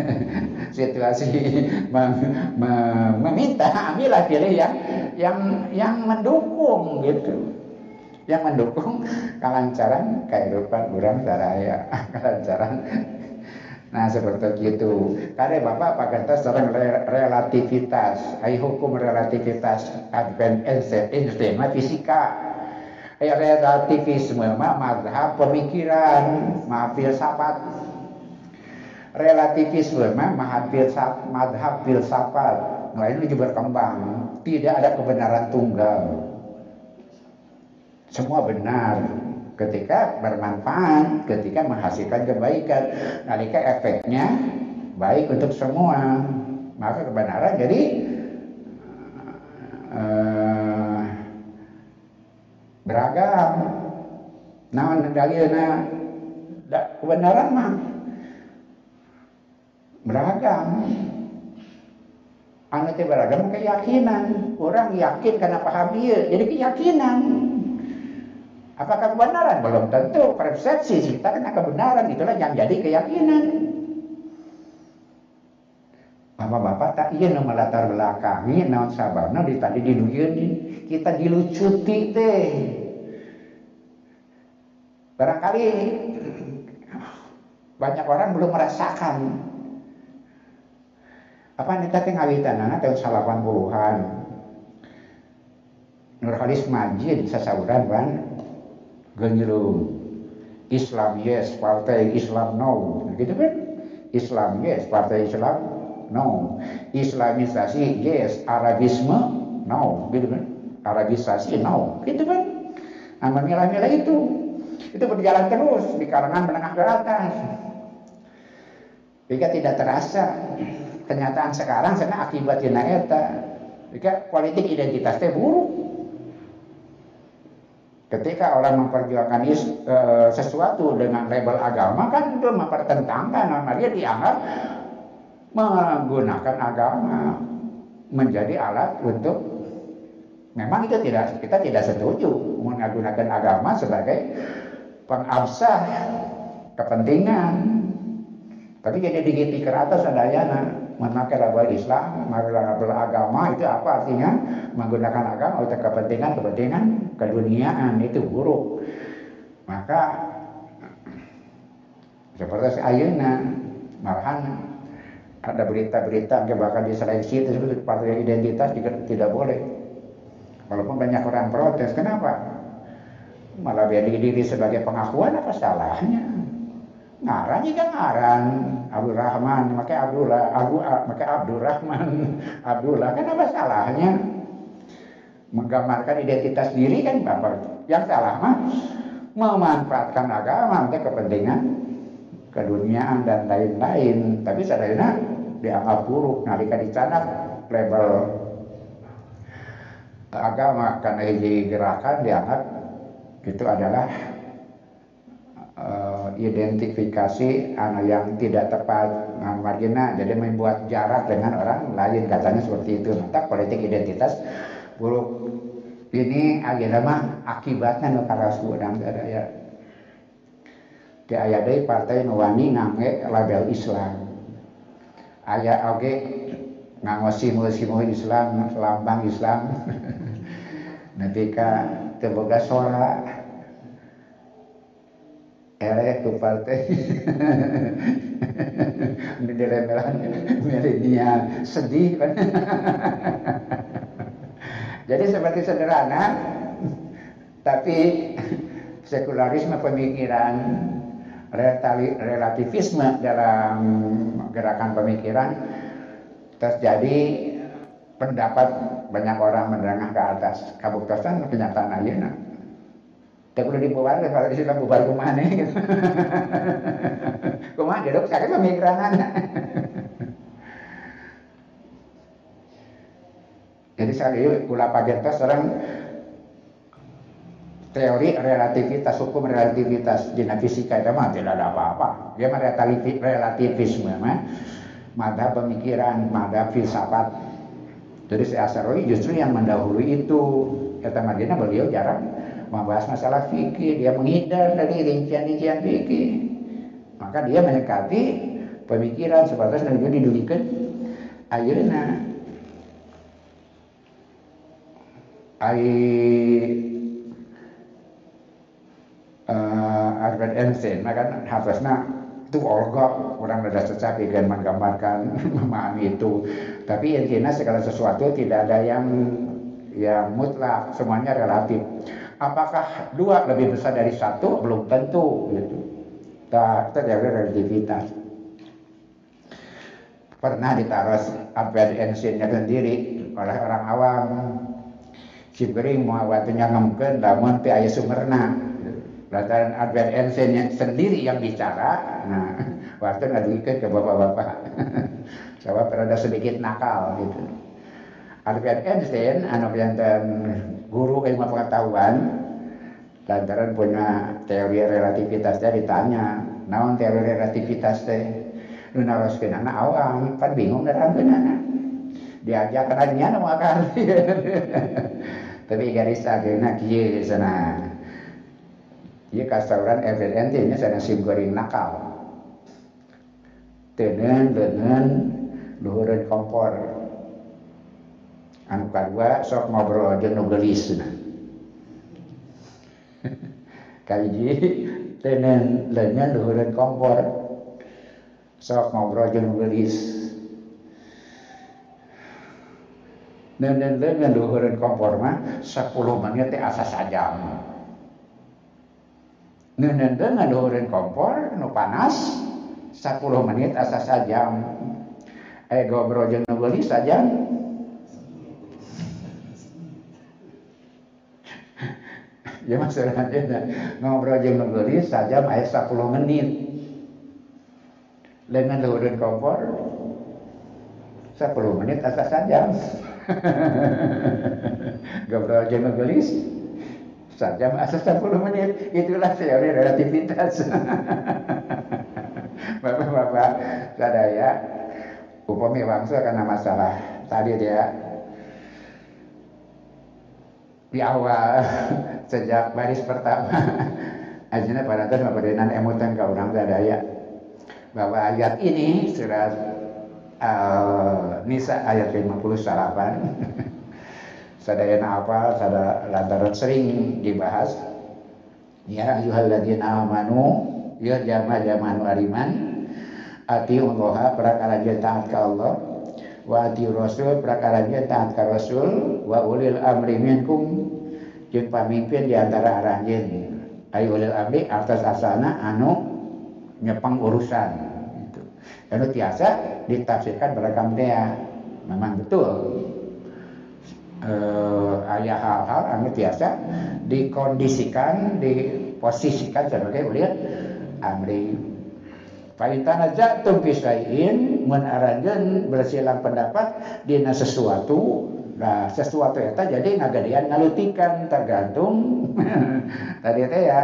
[SPEAKER 1] situasi mem, mem, meminta ambillah pilih yang yang yang mendukung gitu. Yang mendukung kelancaran kehidupan orang saraya kelancaran. Nah seperti itu karena bapak pakai tes tentang relativitas hai hukum relativitas advent Einstein fisika relativisme mah madhab pemikiran mah filsafat. Relativisme madhab filsafat madhab filsafat. Ini juga berkembang. Tidak ada kebenaran tunggal. Semua benar. Ketika bermanfaat ketika menghasilkan kebaikan. Nalika efeknya baik untuk semua. Maka kebenaran jadi uh, beragam. Naon dalilna kebenaran mah. Beragam. Anu teh beragam keyakinan. Orang yakin karena paham dia jadi keyakinan. Apakah kebenaran? Belum tentu. Persepsi kita kan kebenaran itulah yang jadi keyakinan Bapak-bapak tak iya nu melatar belakangi naon sababna di tadi dinuyeun kita dilucuti teh barangkali banyak orang belum merasakan. Apa nih teh ngawitanana tahun 80-an Nurhalis Majid sasauran ban genyerum Islam yes. Partai Islam no. Gitu kan? Islam yes. Partai Islam no Islamisasi yes. Arabisme no gitu kan? Arabisasi no gitu kan? Nah milah-milah itu. Itu berjalan terus di kalangan menengah ke atas. Jika tidak terasa kenyataan sekarang sana akibatnya eta. Jika politik identitas teh buruk. Ketika orang memperjuangkan is, e, sesuatu dengan label agama kan itu mempertentangkan nama dia dianggap menggunakan agama menjadi alat untuk memang itu tidak kita tidak setuju menggunakan agama sebagai pengabsah kepentingan tapi jadi digiti ke atas adayana memakai label Islam, label agama itu apa artinya? Menggunakan agama untuk kepentingan-kepentingan keduniaan itu buruk. Maka seperti ayana malahan ada berita-berita bahkan di seleksi itu partai identitas juga tidak boleh. Walaupun banyak orang protes, kenapa? Malah biar diri sebagai pengakuan apa salahnya? ngaran juga ngaran Abdul Rahman pakai Abdullah Abu pakai Abdul Rahman Abdullah kan apa salahnya menggambarkan identitas diri kan bapak yang salah mah memanfaatkan agama untuk kepentingan keduniaan dan lain-lain. Tapi sebenarnya dianggap buruk nalika dicanak label agama karena hiji gerakan dianggap itu adalah uh, identifikasi anak yang tidak tepat margina. Jadi membuat jarak dengan orang lain katanya seperti itu. Maka politik identitas buruk. Ini mah akibatnya nu dan ya dari partai nuwani ngangge label Islam. Ayat oke nganggo simbol-simbol Islam lambang Islam. Nanti ka teboga sora. Ere tu partai. Ini diremelan milenial sedih kan. Jadi seperti sederhana tapi sekularisme pemikiran relativisme dalam gerakan pemikiran terjadi pendapat banyak orang menengah ke atas. Kabuktosan kenyataan ayeuna teu perlu dibubar kalau di situ bubar kumaha nih. Gitu. sakit pemikiran. Jadi sekali kula pagertos orang teori relativitas hukum relativitas di fisika itu mah tidak ada apa-apa dia mah relativisme mah mada pemikiran, mada filsafat. Jadi si Asaroi justru yang mendahului itu. Kata Madinah beliau jarang membahas masalah fikih, dia menghindar dari rincian-rincian fikih. Maka dia mendekati pemikiran sebatas dan juga didulikan ayeuna. Ai uh, Albert Einstein, maka hafazna itu olga orang ada secapi dan menggambarkan memahami itu. Tapi intinya segala sesuatu tidak ada yang yang mutlak semuanya relatif. Apakah dua lebih besar dari satu? Belum tentu gitu. Tak terjadi relativitas. Pernah ditaruh Albert Einstein sendiri oleh orang awam. Si bering mau waktunya ngemken namun pi ayah sumerna Lantaran Albert Einstein sendiri yang bicara, nah waktu ngaduikeun ke bapak-bapak. Sebab rada sedikit nakal gitu. Albert Einstein anu jantan guru ilmu pengetahuan lantaran punya teori relativitasnya ditanya naon teori relativitas teh nu naroskeun anak awam kan bingung nerangkeun anak. Diajak kenanya nu akal tapi garis ageuna kieu sana Iya kasauran FNT nya sana sim goreng nakal. Tenen dengan luhuran kompor. Anu kadua sok ngobrol aja nu gelis nah. Kaji tenen dengan luhuran kompor. Sok ngobrol aja nu gelis. Nenen dengan luhuran kompor mah 10 menit teh asa sajam ngaduhurin kompor nu panas 10 menit asa sajam. Eh ngobrol jeung nu geuli sajam. Ya maksudnya ngobrol jeung nu geuli sajam aya 10 menit. Dengan luhurin kompor 10 menit asa sajam. Ngobrol jeung nu saja masa 10 menit. Itulah teori relativitas. Bapak-bapak sadaya upami bangsa karena masalah tadi dia. Di awal sejak baris pertama ajina pada tas mapadenan emutan ka urang sadaya bahwa ayat ini surat uh, Nisa ayat 58 sadayana apa sada lantaran sering dibahas. Ya ayyuhalladzina amanu ya jama-jama nu ariman ati Allah prakara taat ka Allah. Wa ati rasul prakara taat ka rasul. Wa ulil amri minkum jeung pamimpin di antara aranjeun ay ulil amri atas asana anu nyepang urusan itu anu tiasa ditafsirkan beragam dea memang betul uh, ayah hal-hal anu biasa dikondisikan diposisikan sebagai uliat amri. Fa'itana jatuh pisain mun aranjeun bersilang pendapat dina sesuatu nah sesuatu itu jadi ngagadian ngalutikan tergantung. Tadi itu ya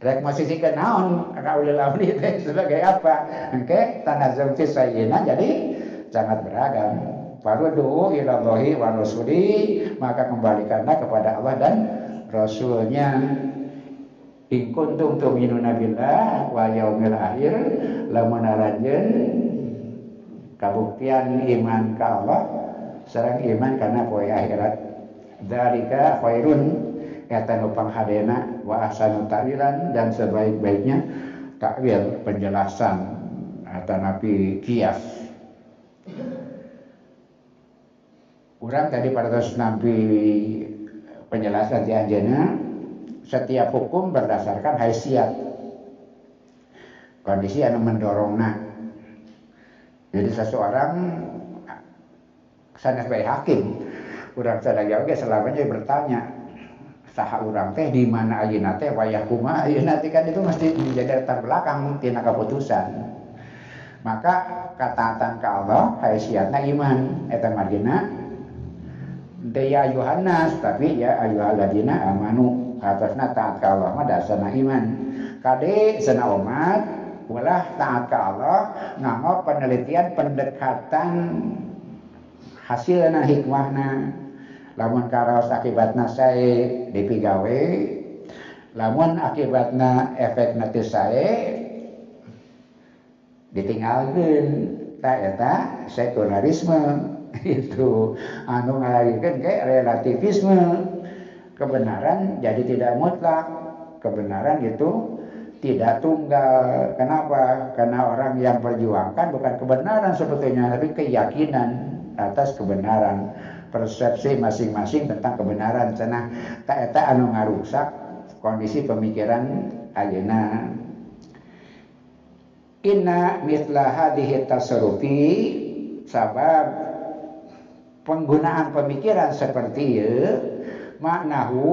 [SPEAKER 1] rek posisi ke naon kaulil amri teh sebagai apa? Oke tanazum fi jadi sangat beragam farudu ilallahi wa rasuli maka kembalikanlah kepada Allah dan rasulnya. In kuntum tu'minuna billah wa yaumil akhir lamun aranjeun kabuktian iman ka Allah sareng iman karena poe akhirat. Dalika khairun eta nu panghadena wa ahsanu ta'wilan dan sebaik-baiknya takwil penjelasan atau nabi kias Orang tadi pada nabi penjelasan di anjena setiap hukum berdasarkan haisiat. Kondisi yang mendorongnya jadi seseorang sana sebagai hakim orang sadaya oke selamanya bertanya saha orang teh di mana ayeuna teh wayah kuma ayeuna teh? Kan itu mesti menjadi latar belakang tina keputusan. Maka kataatan ke Allah haisiatna iman eta margina daya Yohanes tapi ya ayyuhalladzina amanu. Atasna taat ke Allah mah dasarna iman. Kade sana umat ulah taat ke Allah nganggo penelitian pendekatan hasilna hikmahna. Lamun karaos akibatna sae dipigawe lamun akibatna efek nanti sae ditinggalkan tak eta sekularisme itu anu ngalagikeun ke relativisme. Kebenaran jadi tidak mutlak. Kebenaran itu tidak tunggal. Kenapa? Karena orang yang perjuangkan bukan kebenaran sebetulnya tapi keyakinan atas kebenaran. Persepsi masing-masing tentang kebenaran. Cenah tak eta anu ngarusak kondisi pemikiran ayeuna. Inna mitla hadhihi tasarrufi sabab penggunaan pemikiran seperti itu maknahu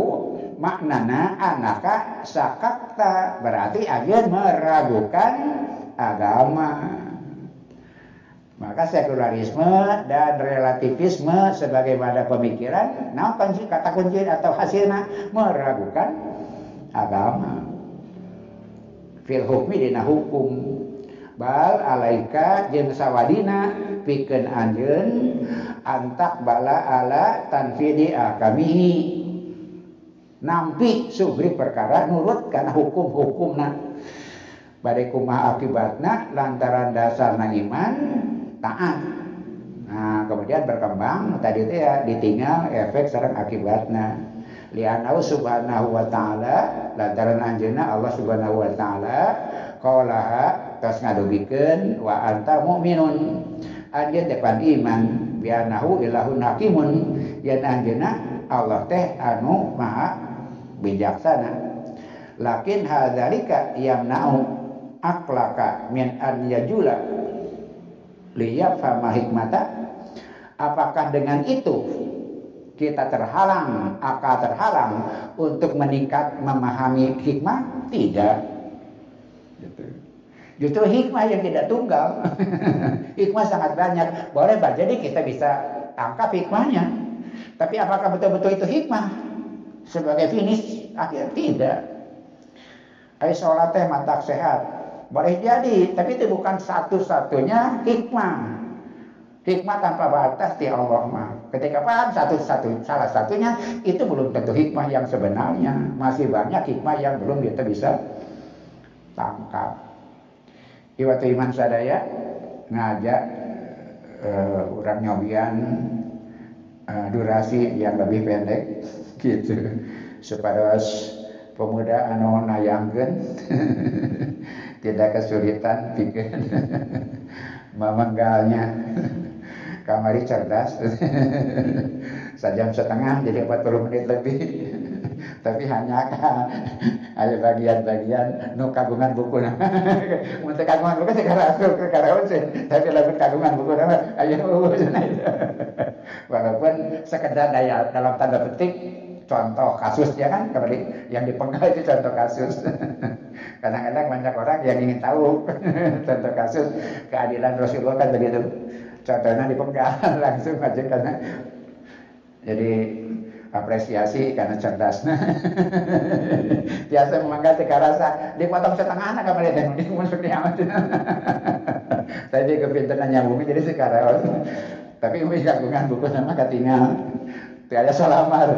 [SPEAKER 1] maknana anaka sakakta berarti ayeun meragukan agama maka sekularisme dan relativisme sebagai pada pemikiran, nah kunci kata kunci atau hasilnya meragukan agama. Fil hukmi dina hukum. Bal alaika jeung sawadina pikeun anjeun antak bala ala tanfidi akamihi. Nampi sugri perkara nurut kana hukum-hukumna. Bade kumaha akibatna lantaran dasarna iman taat. Nah, kemudian berkembang tadi itu ya ditinggal efek sareng akibatnya. Lianau subhanahu wa ta'ala lantaran anjeuna Allah subhanahu wa ta'ala qaulaha tos ngadugikeun wa anta mu'minun. Anjeun depan iman bianahu ilahun hakimun yen anjeuna Allah teh anu maha bijaksana. Lakin hadzalika yamna'u aklaka min an yajula lihat sama hikmata apakah dengan itu kita terhalang akal terhalang untuk meningkat memahami hikmah tidak gitu. Justru hikmah yang tidak tunggal hikmah sangat banyak boleh jadi kita bisa tangkap hikmahnya tapi apakah betul-betul itu hikmah sebagai finish akhir tidak Ayo sholat teh mantak sehat boleh jadi, tapi itu bukan satu-satunya hikmah. Hikmah tanpa batas di Allah mah. Ketika paham satu-satu salah satunya itu belum tentu hikmah yang sebenarnya. Masih banyak hikmah yang belum kita bisa tangkap. Iwatu iman sadaya ngajak uh, orang nyobian uh, durasi yang lebih pendek gitu. Supaya pemuda anu nayangkeun tidak kesulitan bikin memenggalnya kamari cerdas sejam setengah jadi 40 menit lebih tapi hanya ada bagian-bagian nu kagungan buku. Nama untuk kagungan buku sekarang aku ke karaoke tapi lagu kagungan buku nama ayo walaupun sekedar daya dalam tanda petik contoh kasus ya kan? Kembali yang dipenggal itu contoh kasus. Kadang-kadang banyak orang yang ingin tahu contoh kasus keadilan Rasulullah kan begitu. contohnya dipegang langsung aja karena jadi apresiasi karena cerdas biasa memangga tika rasa. Dipotong setengah anak kamar itu di masuk di amat saya juga pintar nyambungin jadi sekarang. Tapi umi gabungan buku nama ketinggal tiada salamar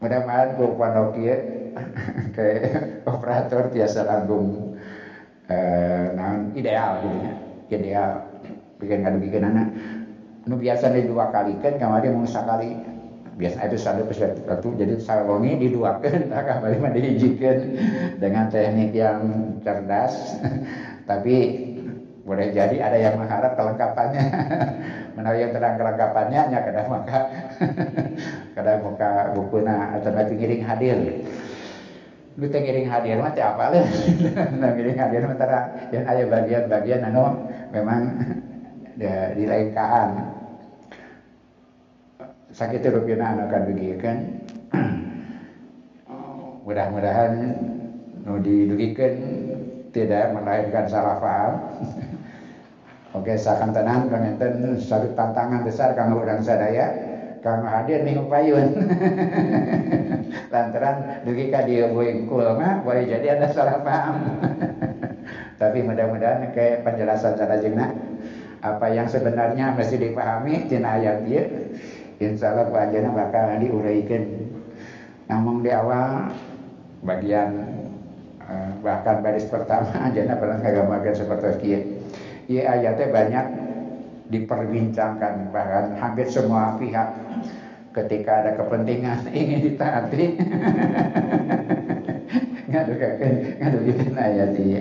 [SPEAKER 1] mudah-mudahan ku panokia ke operator biasa langgung eh, ideal gitu ideal. Bikin kado bikin anak nu biasa di dua kali kan kemarin mau sekali biasa itu satu satu jadi salongi diduakan kembali mah diizinkan dengan teknik yang cerdas tapi boleh jadi ada yang mengharap kelengkapannya. Menawi yang terang kelengkapannya hanya kadang maka kadang muka bukuna atau nanti ngiring hadir. Lu teh ngiring hadir mah apa lah ngiring hadir mah yang ada bagian-bagian anu memang ya, di lain kaan sakit rupiah anak akan kan? Mudah-mudahan nu didugikan tidak melahirkan salah paham Oke, sakan tenang kangenten satu tantangan besar kanggo urang sadaya. Kanggo hadir nih upayun. Lantaran dugi ka dia boy mah boleh jadi ada salah paham. Tapi mudah-mudahan kayak penjelasan cara jengna apa yang sebenarnya mesti dipahami tina ayat dia insya Allah panjana bakal diuraikan namun di awal bagian eh, bahkan baris pertama jana pernah kagamakan seperti kia ya ayatnya banyak diperbincangkan bahkan hampir semua pihak ketika ada kepentingan ingin ditaati ngadukakan ngadukakan ayat ini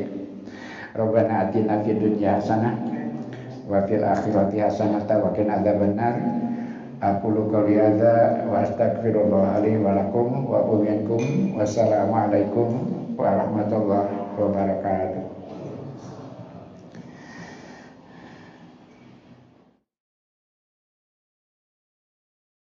[SPEAKER 1] Rabbana atina fid dunya hasanah wa fil akhirati hasanah wa qina adzabannar Aku qouli hadza wa astaghfirullah li wa lakum wa wassalamu alaikum warahmatullahi wabarakatuh